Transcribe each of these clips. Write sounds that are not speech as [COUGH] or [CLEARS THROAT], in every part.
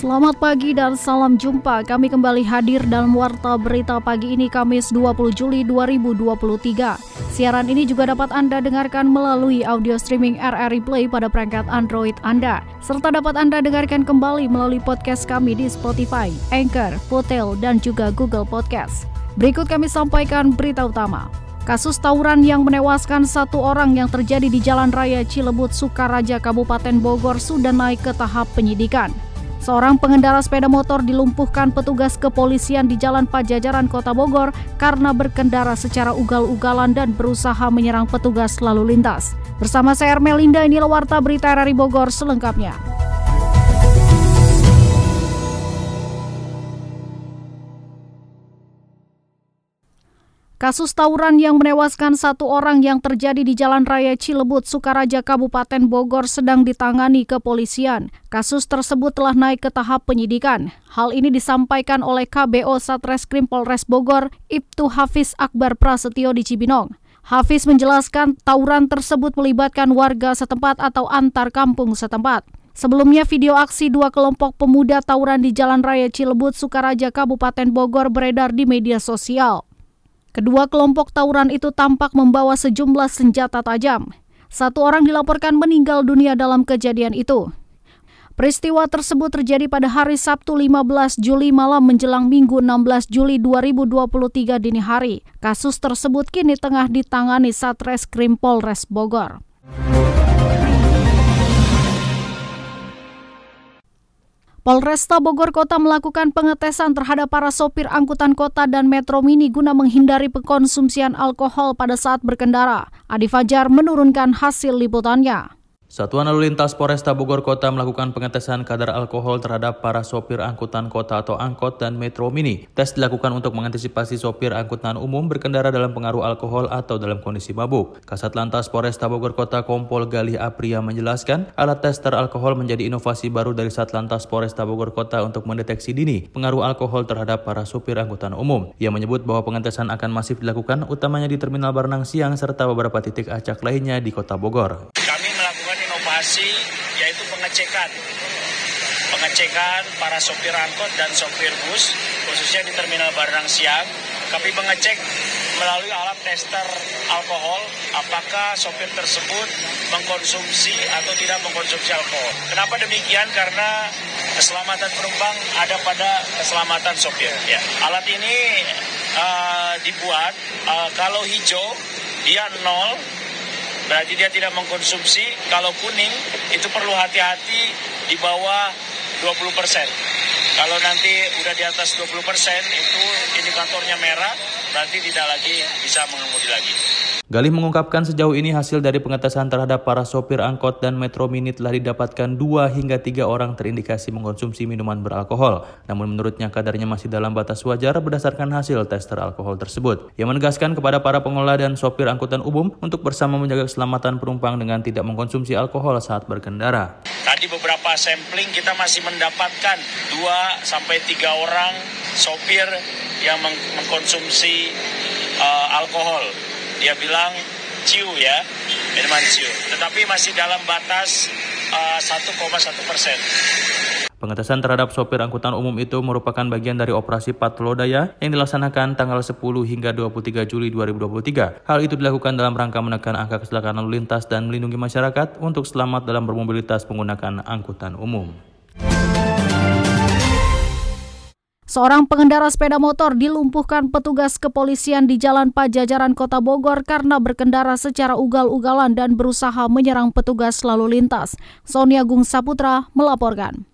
Selamat pagi dan salam jumpa. Kami kembali hadir dalam Warta Berita pagi ini Kamis 20 Juli 2023. Siaran ini juga dapat Anda dengarkan melalui audio streaming RRI Play pada perangkat Android Anda. Serta dapat Anda dengarkan kembali melalui podcast kami di Spotify, Anchor, Potel, dan juga Google Podcast. Berikut kami sampaikan berita utama. Kasus tawuran yang menewaskan satu orang yang terjadi di Jalan Raya Cilebut, Sukaraja, Kabupaten Bogor sudah naik ke tahap penyidikan. Seorang pengendara sepeda motor dilumpuhkan petugas kepolisian di Jalan Pajajaran Kota Bogor karena berkendara secara ugal-ugalan dan berusaha menyerang petugas lalu lintas. Bersama saya Ermelinda, inilah Warta Berita RRI Bogor selengkapnya. Kasus tawuran yang menewaskan satu orang yang terjadi di Jalan Raya Cilebut, Sukaraja, Kabupaten Bogor sedang ditangani kepolisian. Kasus tersebut telah naik ke tahap penyidikan. Hal ini disampaikan oleh KBO Satreskrim Polres Bogor, Ibtu Hafiz Akbar Prasetyo di Cibinong. Hafiz menjelaskan tawuran tersebut melibatkan warga setempat atau antar kampung setempat. Sebelumnya video aksi dua kelompok pemuda tawuran di Jalan Raya Cilebut, Sukaraja, Kabupaten Bogor beredar di media sosial. Kedua kelompok tawuran itu tampak membawa sejumlah senjata tajam. Satu orang dilaporkan meninggal dunia dalam kejadian itu. Peristiwa tersebut terjadi pada hari Sabtu 15 Juli malam menjelang Minggu 16 Juli 2023 dini hari. Kasus tersebut kini tengah ditangani Satreskrim Polres Bogor. Polresta Bogor Kota melakukan pengetesan terhadap para sopir angkutan kota dan metro mini guna menghindari pengkonsumsian alkohol pada saat berkendara. Adi Fajar menurunkan hasil liputannya. Satuan Lalu Lintas Polresta Bogor Kota melakukan pengetesan kadar alkohol terhadap para sopir angkutan kota atau angkot dan metro mini. Tes dilakukan untuk mengantisipasi sopir angkutan umum berkendara dalam pengaruh alkohol atau dalam kondisi mabuk. Kasat Lantas Polresta Bogor Kota Kompol Galih Apria menjelaskan, alat tester alkohol menjadi inovasi baru dari Satlantas Polresta Bogor Kota untuk mendeteksi dini pengaruh alkohol terhadap para sopir angkutan umum. Ia menyebut bahwa pengetesan akan masif dilakukan utamanya di Terminal Barnang Siang serta beberapa titik acak lainnya di Kota Bogor. Inovasi yaitu pengecekan pengecekan para sopir angkot dan sopir bus khususnya di terminal Barang Siang kami mengecek melalui alat tester alkohol apakah sopir tersebut mengkonsumsi atau tidak mengkonsumsi alkohol. Kenapa demikian? Karena keselamatan penumpang ada pada keselamatan sopir. Ya. Alat ini uh, dibuat uh, kalau hijau dia nol berarti dia tidak mengkonsumsi. Kalau kuning itu perlu hati-hati di bawah 20 persen. Kalau nanti udah di atas 20 persen itu indikatornya merah, berarti tidak lagi bisa mengemudi lagi. Galih mengungkapkan sejauh ini hasil dari pengetesan terhadap para sopir angkot dan metro mini telah didapatkan dua hingga tiga orang terindikasi mengkonsumsi minuman beralkohol. Namun menurutnya kadarnya masih dalam batas wajar berdasarkan hasil tester alkohol tersebut. Ia menegaskan kepada para pengelola dan sopir angkutan umum untuk bersama menjaga keselamatan penumpang dengan tidak mengkonsumsi alkohol saat berkendara. Tadi beberapa sampling kita masih mendapatkan dua sampai tiga orang sopir yang mengkonsumsi uh, alkohol dia bilang ciu ya, minuman ciu. Tetapi masih dalam batas uh, 1,1 persen. Pengetesan terhadap sopir angkutan umum itu merupakan bagian dari operasi patrolodaya yang dilaksanakan tanggal 10 hingga 23 Juli 2023. Hal itu dilakukan dalam rangka menekan angka kecelakaan lalu lintas dan melindungi masyarakat untuk selamat dalam bermobilitas menggunakan angkutan umum. Seorang pengendara sepeda motor dilumpuhkan petugas kepolisian di Jalan Pajajaran Kota Bogor karena berkendara secara ugal-ugalan dan berusaha menyerang petugas lalu lintas. Sonia Gung Saputra melaporkan.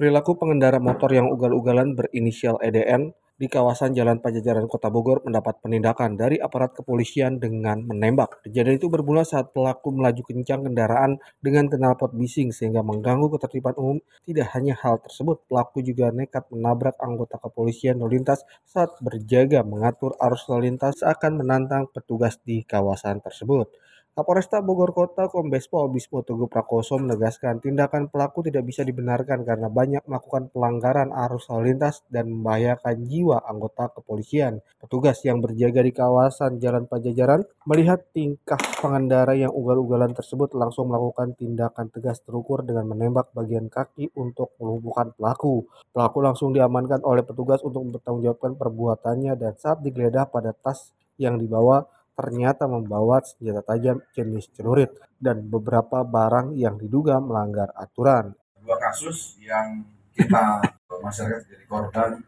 Perilaku pengendara motor yang ugal-ugalan berinisial EDN di kawasan Jalan Pajajaran Kota Bogor mendapat penindakan dari aparat kepolisian dengan menembak. Kejadian itu bermula saat pelaku melaju kencang kendaraan dengan knalpot bising sehingga mengganggu ketertiban umum. Tidak hanya hal tersebut, pelaku juga nekat menabrak anggota kepolisian lalu lintas saat berjaga mengatur arus lalu lintas akan menantang petugas di kawasan tersebut. Kapolresta Bogor Kota Kombes Pol Bismo Teguh Prakoso menegaskan tindakan pelaku tidak bisa dibenarkan karena banyak melakukan pelanggaran arus lalu lintas dan membahayakan jiwa anggota kepolisian. Petugas yang berjaga di kawasan Jalan Pajajaran melihat tingkah pengendara yang ugal-ugalan tersebut langsung melakukan tindakan tegas terukur dengan menembak bagian kaki untuk melumpuhkan pelaku. Pelaku langsung diamankan oleh petugas untuk mempertanggungjawabkan perbuatannya dan saat digeledah pada tas yang dibawa ternyata membawa senjata tajam jenis celurit dan beberapa barang yang diduga melanggar aturan. Dua kasus yang kita [LAUGHS] masyarakat jadi korban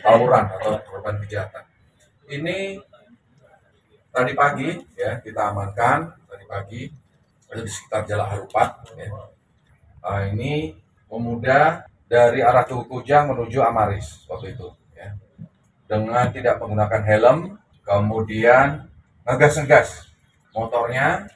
tawuran atau korban kejahatan. Ini tadi pagi ya kita amankan tadi pagi ada di sekitar Jalan Harupat. Ya. Nah, ini pemuda dari arah Tugu Kujang menuju Amaris waktu itu ya. dengan tidak menggunakan helm kemudian ngegas-ngegas. Motornya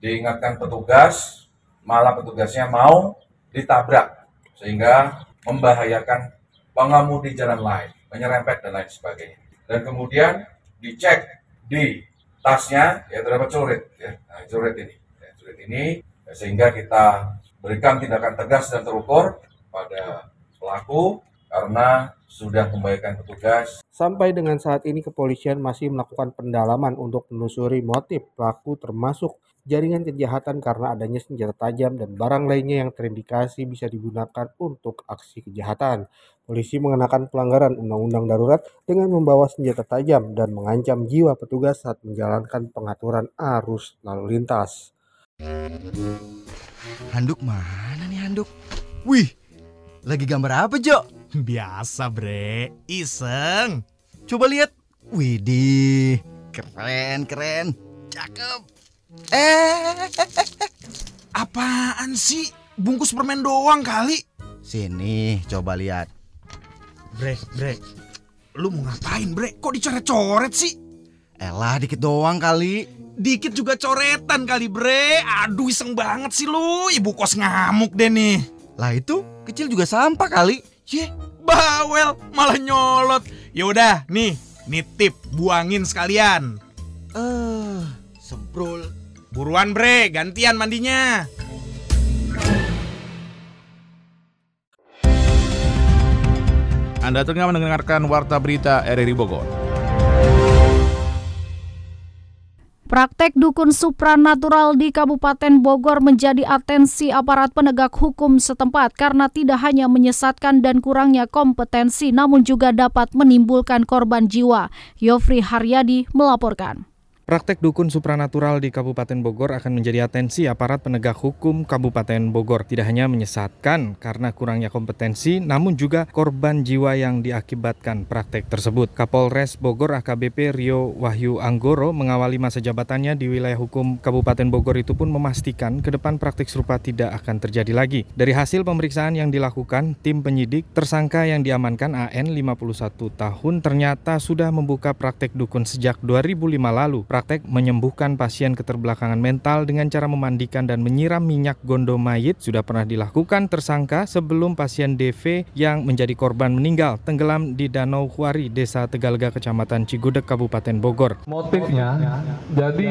diingatkan petugas malah petugasnya mau ditabrak sehingga membahayakan pengemudi jalan lain menyerempet dan lain sebagainya. Dan kemudian dicek di tasnya ya terdapat celurit ya. Nah, celurit ini. Ya, celurit ini ya, sehingga kita berikan tindakan tegas dan terukur pada pelaku karena sudah membahayakan petugas. Sampai dengan saat ini kepolisian masih melakukan pendalaman untuk menelusuri motif pelaku termasuk jaringan kejahatan karena adanya senjata tajam dan barang lainnya yang terindikasi bisa digunakan untuk aksi kejahatan. Polisi mengenakan pelanggaran undang-undang darurat dengan membawa senjata tajam dan mengancam jiwa petugas saat menjalankan pengaturan arus lalu lintas. Handuk mana nih handuk? Wih, lagi gambar apa, Jo? [LAUGHS] Biasa bre, iseng. Coba lihat. Widih, keren keren, cakep. Eh, apaan sih? Bungkus permen doang kali. Sini, coba lihat. Bre, bre, lu mau ngapain bre? Kok dicoret-coret sih? Elah, dikit doang kali. Dikit juga coretan kali bre. Aduh, iseng banget sih lu. Ibu kos ngamuk deh nih. Lah itu kecil juga sampah kali. Ye, bawel, malah nyolot. Yaudah, nih, nitip, buangin sekalian. Eh, uh, sebrol. Buruan bre, gantian mandinya. Anda tengah mendengarkan Warta Berita RRI Bogor. Praktek dukun supranatural di Kabupaten Bogor menjadi atensi aparat penegak hukum setempat karena tidak hanya menyesatkan dan kurangnya kompetensi namun juga dapat menimbulkan korban jiwa. Yofri Haryadi melaporkan. Praktek dukun supranatural di Kabupaten Bogor akan menjadi atensi aparat penegak hukum Kabupaten Bogor. Tidak hanya menyesatkan karena kurangnya kompetensi, namun juga korban jiwa yang diakibatkan praktek tersebut. Kapolres Bogor AKBP Rio Wahyu Anggoro mengawali masa jabatannya di wilayah hukum Kabupaten Bogor itu pun memastikan ke depan praktek serupa tidak akan terjadi lagi. Dari hasil pemeriksaan yang dilakukan, tim penyidik tersangka yang diamankan AN 51 tahun ternyata sudah membuka praktek dukun sejak 2005 lalu menyembuhkan pasien keterbelakangan mental dengan cara memandikan dan menyiram minyak gondo mayit sudah pernah dilakukan tersangka sebelum pasien DV yang menjadi korban meninggal tenggelam di Danau Huari, Desa Tegalga, Kecamatan Cigudeg, Kabupaten Bogor. Motifnya, jadi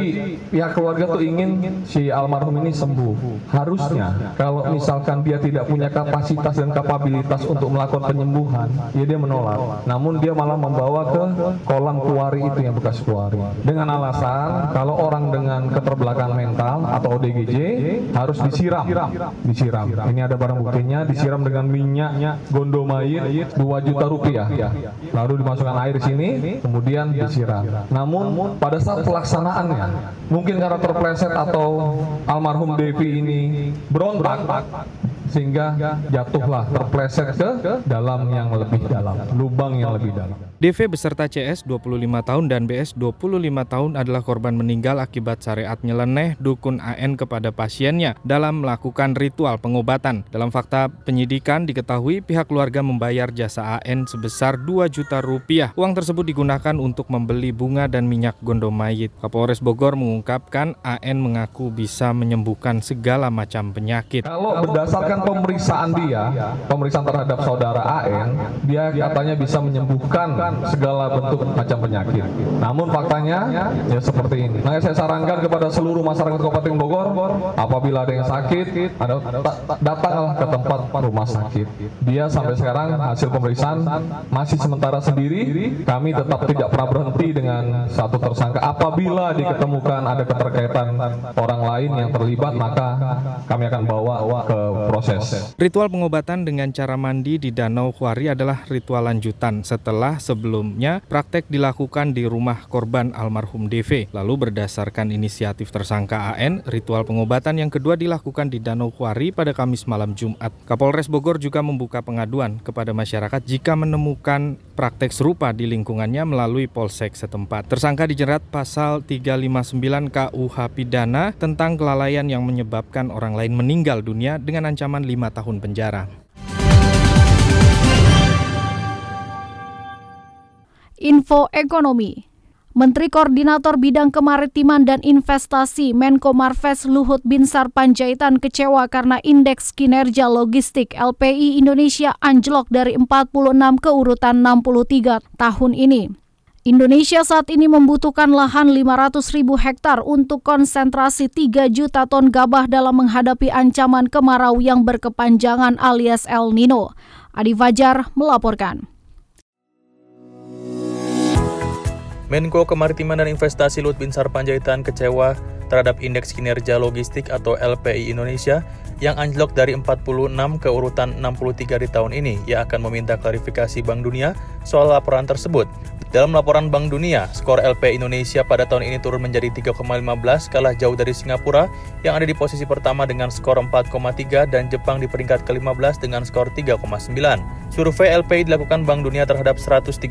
pihak keluarga tuh ingin si almarhum ini sembuh. Harusnya kalau misalkan dia tidak punya kapasitas dan kapabilitas untuk melakukan penyembuhan, ya dia menolak. Namun dia malah membawa ke kolam kuari itu yang bekas kuari dengan alasan kalau orang dengan keterbelakangan mental atau ODGJ harus disiram, disiram. Ini ada barang buktinya, disiram dengan minyaknya gondomayit 2 juta rupiah. Lalu dimasukkan air di sini, kemudian disiram. Namun pada saat pelaksanaannya, mungkin karena terpleset atau almarhum Devi ini berontak, sehingga jatuhlah terpleset ke dalam yang lebih dalam, lubang yang lebih dalam. DV beserta CS 25 tahun dan BS 25 tahun adalah korban meninggal akibat syariat nyeleneh dukun AN kepada pasiennya dalam melakukan ritual pengobatan. Dalam fakta penyidikan diketahui pihak keluarga membayar jasa AN sebesar 2 juta rupiah. Uang tersebut digunakan untuk membeli bunga dan minyak gondom mayit. Kapolres Bogor mengungkapkan AN mengaku bisa menyembuhkan segala macam penyakit. Kalau berdasarkan pemeriksaan dia, pemeriksaan terhadap saudara AN, dia katanya bisa menyembuhkan segala bentuk macam penyakit. Namun faktanya ya seperti ini. Nah, saya sarankan kepada seluruh masyarakat Kabupaten Bogor, apabila ada yang sakit, ada datanglah ke tempat rumah sakit. Dia sampai sekarang hasil pemeriksaan masih sementara sendiri. Kami tetap tidak pernah berhenti dengan satu tersangka. Apabila diketemukan ada keterkaitan orang lain yang terlibat, maka kami akan bawa ke proses. Ritual pengobatan dengan cara mandi di Danau Huari adalah ritual lanjutan setelah sebelumnya praktek dilakukan di rumah korban almarhum DV. Lalu berdasarkan inisiatif tersangka AN, ritual pengobatan yang kedua dilakukan di Danau Huari pada Kamis malam Jumat. Kapolres Bogor juga membuka pengaduan kepada masyarakat jika menemukan praktek serupa di lingkungannya melalui polsek setempat. Tersangka dijerat pasal 359 KUH pidana tentang kelalaian yang menyebabkan orang lain meninggal dunia dengan ancaman 5 tahun penjara. Info Ekonomi Menteri Koordinator Bidang Kemaritiman dan Investasi Menko Marves Luhut Binsar Panjaitan kecewa karena indeks kinerja logistik LPI Indonesia anjlok dari 46 ke urutan 63 tahun ini. Indonesia saat ini membutuhkan lahan 500 ribu hektar untuk konsentrasi 3 juta ton gabah dalam menghadapi ancaman kemarau yang berkepanjangan alias El Nino. Adi Fajar melaporkan. Menko Kemaritiman dan Investasi Lut Binsar Panjaitan kecewa terhadap indeks kinerja logistik atau LPI Indonesia yang anjlok dari 46 ke urutan 63 di tahun ini. Ia akan meminta klarifikasi Bank Dunia soal laporan tersebut. Dalam laporan Bank Dunia, skor LP Indonesia pada tahun ini turun menjadi 3,15 kalah jauh dari Singapura yang ada di posisi pertama dengan skor 4,3 dan Jepang di peringkat ke-15 dengan skor 3,9. Survei LPI dilakukan Bank Dunia terhadap 139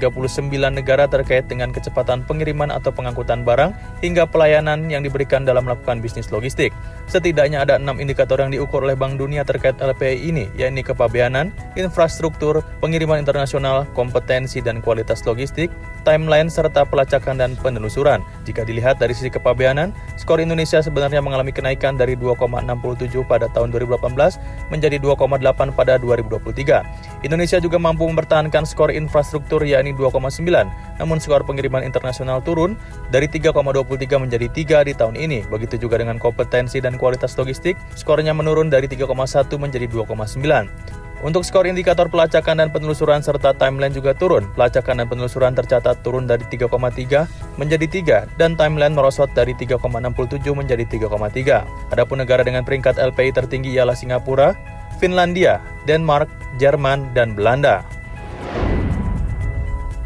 negara terkait dengan kecepatan pengiriman atau pengangkutan barang hingga pelayanan yang diberikan dalam melakukan bisnis logistik. Setidaknya ada enam indikator yang diukur oleh Bank Dunia terkait LPI ini, yakni kepabeanan, infrastruktur, pengiriman internasional, kompetensi dan kualitas logistik, timeline, serta pelacakan dan penelusuran. Jika dilihat dari sisi kepabeanan, skor Indonesia sebenarnya mengalami kenaikan dari 2,67 pada tahun 2018 menjadi 2,8 pada 2023. Indonesia juga mampu mempertahankan skor infrastruktur yakni 2,9, namun skor pengiriman internasional turun dari 3,23 menjadi 3 di tahun ini. Begitu juga dengan kompetensi dan kualitas logistik, skornya menurun dari 3,1 menjadi 2,9. Untuk skor indikator pelacakan dan penelusuran serta timeline juga turun. Pelacakan dan penelusuran tercatat turun dari 3,3 menjadi 3 dan timeline merosot dari 3,67 menjadi 3,3. Adapun negara dengan peringkat LPI tertinggi ialah Singapura, Finlandia, Denmark, Jerman, dan Belanda.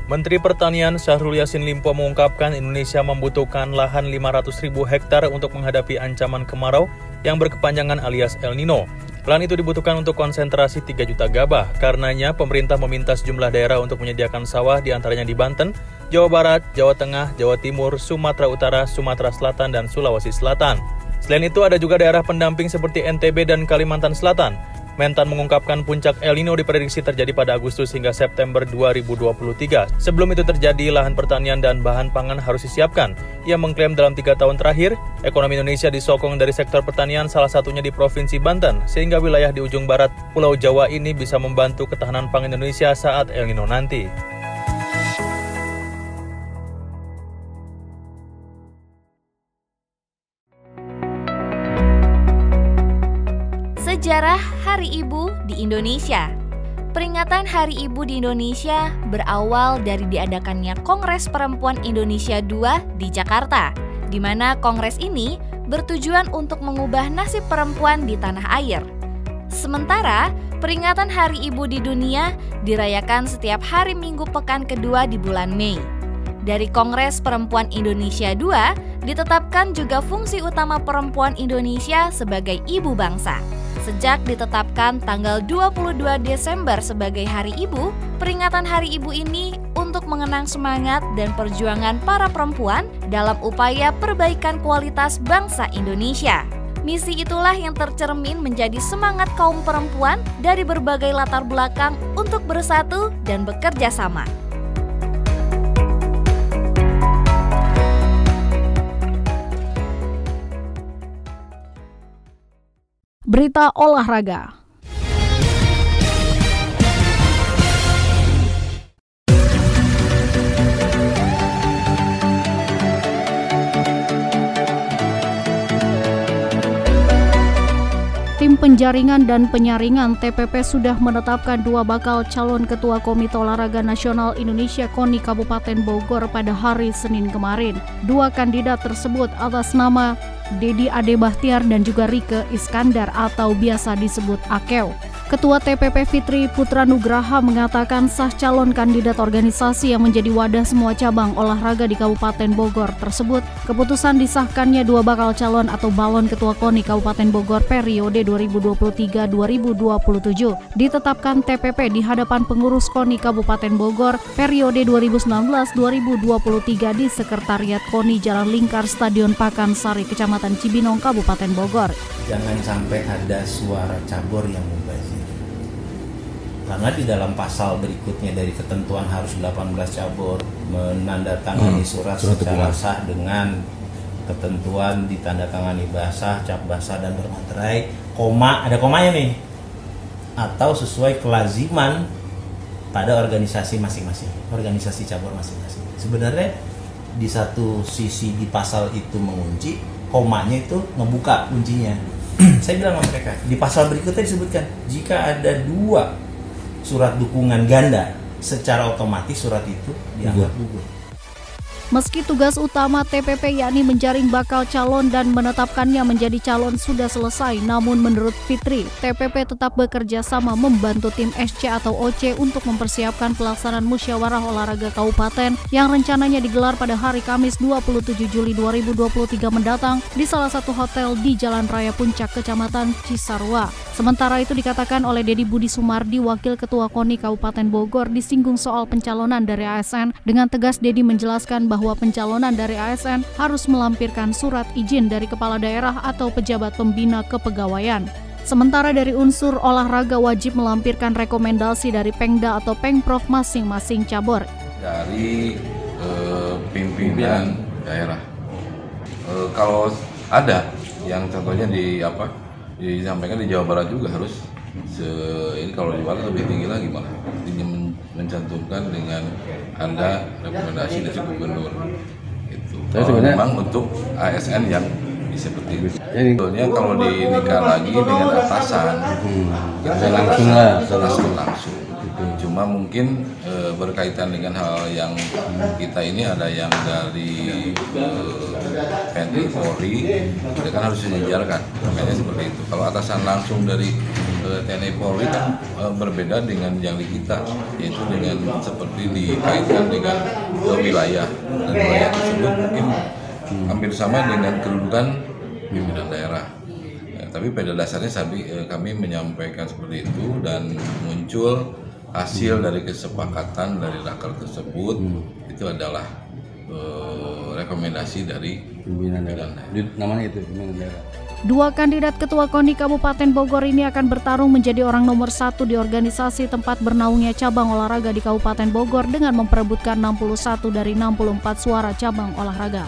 Menteri Pertanian Syahrul Yassin Limpo mengungkapkan Indonesia membutuhkan lahan 500 ribu hektar untuk menghadapi ancaman kemarau yang berkepanjangan alias El Nino. Plan itu dibutuhkan untuk konsentrasi 3 juta gabah. Karenanya, pemerintah meminta sejumlah daerah untuk menyediakan sawah di antaranya di Banten, Jawa Barat, Jawa Tengah, Jawa Timur, Sumatera Utara, Sumatera Selatan, dan Sulawesi Selatan. Selain itu, ada juga daerah pendamping seperti NTB dan Kalimantan Selatan. Mentan mengungkapkan puncak El Nino diprediksi terjadi pada Agustus hingga September 2023. Sebelum itu terjadi, lahan pertanian dan bahan pangan harus disiapkan. Ia mengklaim dalam tiga tahun terakhir, ekonomi Indonesia disokong dari sektor pertanian salah satunya di Provinsi Banten, sehingga wilayah di ujung barat Pulau Jawa ini bisa membantu ketahanan pangan Indonesia saat El Nino nanti. Indonesia Peringatan Hari Ibu di Indonesia berawal dari diadakannya Kongres Perempuan Indonesia II di Jakarta, di mana kongres ini bertujuan untuk mengubah nasib perempuan di tanah air. Sementara, peringatan Hari Ibu di dunia dirayakan setiap hari Minggu pekan kedua di bulan Mei. Dari Kongres Perempuan Indonesia II, ditetapkan juga fungsi utama perempuan Indonesia sebagai ibu bangsa. Sejak ditetapkan tanggal 22 Desember sebagai Hari Ibu, peringatan Hari Ibu ini untuk mengenang semangat dan perjuangan para perempuan dalam upaya perbaikan kualitas bangsa Indonesia. Misi itulah yang tercermin menjadi semangat kaum perempuan dari berbagai latar belakang untuk bersatu dan bekerja sama. berita olahraga. Tim Penjaringan dan Penyaringan TPP sudah menetapkan dua bakal calon Ketua Komite Olahraga Nasional Indonesia KONI Kabupaten Bogor pada hari Senin kemarin. Dua kandidat tersebut atas nama Dedi Ade Bahtiar dan juga Rike Iskandar atau biasa disebut Akeo. Ketua TPP Fitri Putra Nugraha mengatakan sah calon kandidat organisasi yang menjadi wadah semua cabang olahraga di Kabupaten Bogor tersebut. Keputusan disahkannya dua bakal calon atau balon Ketua KONI Kabupaten Bogor periode 2023-2027 ditetapkan TPP di hadapan pengurus KONI Kabupaten Bogor periode 2019-2023 di Sekretariat KONI Jalan Lingkar Stadion Pakansari Kecamatan Cibinong Kabupaten Bogor. Jangan sampai ada suara cabur yang mubazir karena di dalam pasal berikutnya dari ketentuan harus 18 cabur menandatangani hmm, surat, surat secara sah dengan ketentuan ditandatangani basah, cap basah dan bermaterai, koma ada komanya nih atau sesuai kelaziman pada organisasi masing-masing, organisasi cabur masing-masing. Sebenarnya di satu sisi di pasal itu mengunci, komanya itu ngebuka kuncinya. [CLEARS THROAT] Saya bilang sama mereka, di pasal berikutnya disebutkan jika ada dua surat dukungan ganda, secara otomatis surat itu dianggap gugur. Meski tugas utama TPP yakni menjaring bakal calon dan menetapkannya menjadi calon sudah selesai, namun menurut Fitri, TPP tetap bekerja sama membantu tim SC atau OC untuk mempersiapkan pelaksanaan musyawarah olahraga kabupaten yang rencananya digelar pada hari Kamis 27 Juli 2023 mendatang di salah satu hotel di Jalan Raya Puncak, Kecamatan Cisarua. Sementara itu dikatakan oleh Dedi Budi Sumardi, Wakil Ketua KONI Kabupaten Bogor, disinggung soal pencalonan dari ASN. Dengan tegas Dedi menjelaskan bahwa pencalonan dari ASN harus melampirkan surat izin dari kepala daerah atau pejabat pembina kepegawaian. Sementara dari unsur olahraga wajib melampirkan rekomendasi dari Pengda atau Pengprov masing-masing cabur. Dari uh, pimpinan daerah. Uh, kalau ada yang contohnya di apa disampaikan di Jawa Barat juga harus se ini kalau di Barat lebih tinggi lagi malah ini mencantumkan dengan anda rekomendasi dari gubernur itu sebenarnya memang untuk ASN yang seperti itu. Sebetulnya kalau dinikah lagi dengan atasan, hmm. kita langsung lah, langsung langsung. cuma mungkin e, berkaitan dengan hal yang kita ini ada yang dari e, TNI Polri. Kita kan harus disejarkan makanya seperti itu. Kalau atasan langsung dari e, TNI Polri kan e, berbeda dengan yang di kita yaitu dengan seperti dikaitkan dengan e, wilayah. Dan wilayah tersebut mungkin hampir sama dengan kedudukan pimpinan daerah. Ya, tapi pada dasarnya kami, kami menyampaikan seperti itu dan muncul hasil dari kesepakatan dari raker tersebut. Hmm. itu adalah uh, rekomendasi dari pimpinan daerah. Namanya itu pimpinan daerah. Dua kandidat ketua KONI Kabupaten Bogor ini akan bertarung menjadi orang nomor satu di organisasi tempat bernaungnya cabang olahraga di Kabupaten Bogor dengan memperebutkan 61 dari 64 suara cabang olahraga.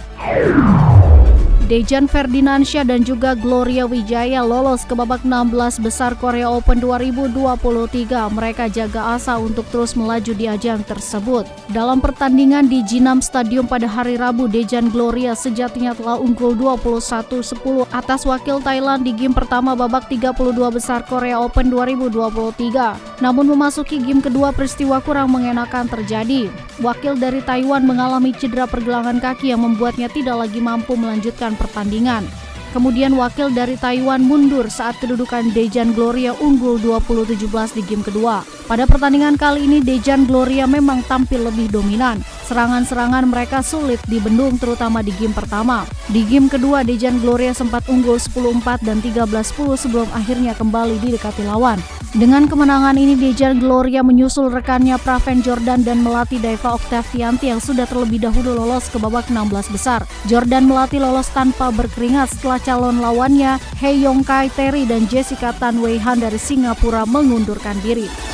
Dejan Ferdinansyah dan juga Gloria Wijaya lolos ke babak 16 besar Korea Open 2023. Mereka jaga asa untuk terus melaju di ajang tersebut. Dalam pertandingan di Jinam Stadium pada hari Rabu, Dejan Gloria sejatinya telah unggul 21-10 atas wakil Thailand di game pertama babak 32 besar Korea Open 2023. Namun memasuki game kedua peristiwa kurang mengenakan terjadi. Wakil dari Taiwan mengalami cedera pergelangan kaki yang membuatnya tidak lagi mampu melanjutkan pertandingan. Kemudian wakil dari Taiwan mundur saat kedudukan Dejan Gloria unggul 20-17 di game kedua. Pada pertandingan kali ini Dejan Gloria memang tampil lebih dominan. Serangan-serangan mereka sulit dibendung terutama di game pertama. Di game kedua Dejan Gloria sempat unggul 10-4 dan 13-10 sebelum akhirnya kembali didekati lawan. Dengan kemenangan ini Dejan Gloria menyusul rekannya Praven Jordan dan melatih Deva Octavianti yang sudah terlebih dahulu lolos ke babak 16 besar. Jordan melatih lolos tanpa berkeringat setelah calon lawannya Hei Yong Kai Terry dan Jessica Tan Wei Han dari Singapura mengundurkan diri.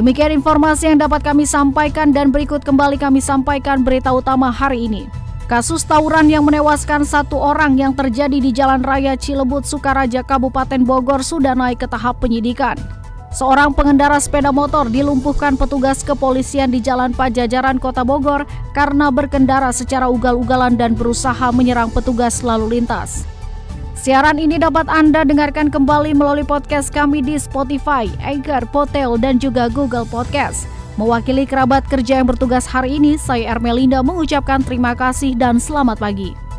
Demikian informasi yang dapat kami sampaikan dan berikut kembali kami sampaikan berita utama hari ini. Kasus tawuran yang menewaskan satu orang yang terjadi di Jalan Raya Cilebut, Sukaraja, Kabupaten Bogor sudah naik ke tahap penyidikan. Seorang pengendara sepeda motor dilumpuhkan petugas kepolisian di Jalan Pajajaran Kota Bogor karena berkendara secara ugal-ugalan dan berusaha menyerang petugas lalu lintas. Siaran ini dapat Anda dengarkan kembali melalui podcast kami di Spotify, Anchor, Potel, dan juga Google Podcast. Mewakili kerabat kerja yang bertugas hari ini, saya Ermelinda mengucapkan terima kasih dan selamat pagi.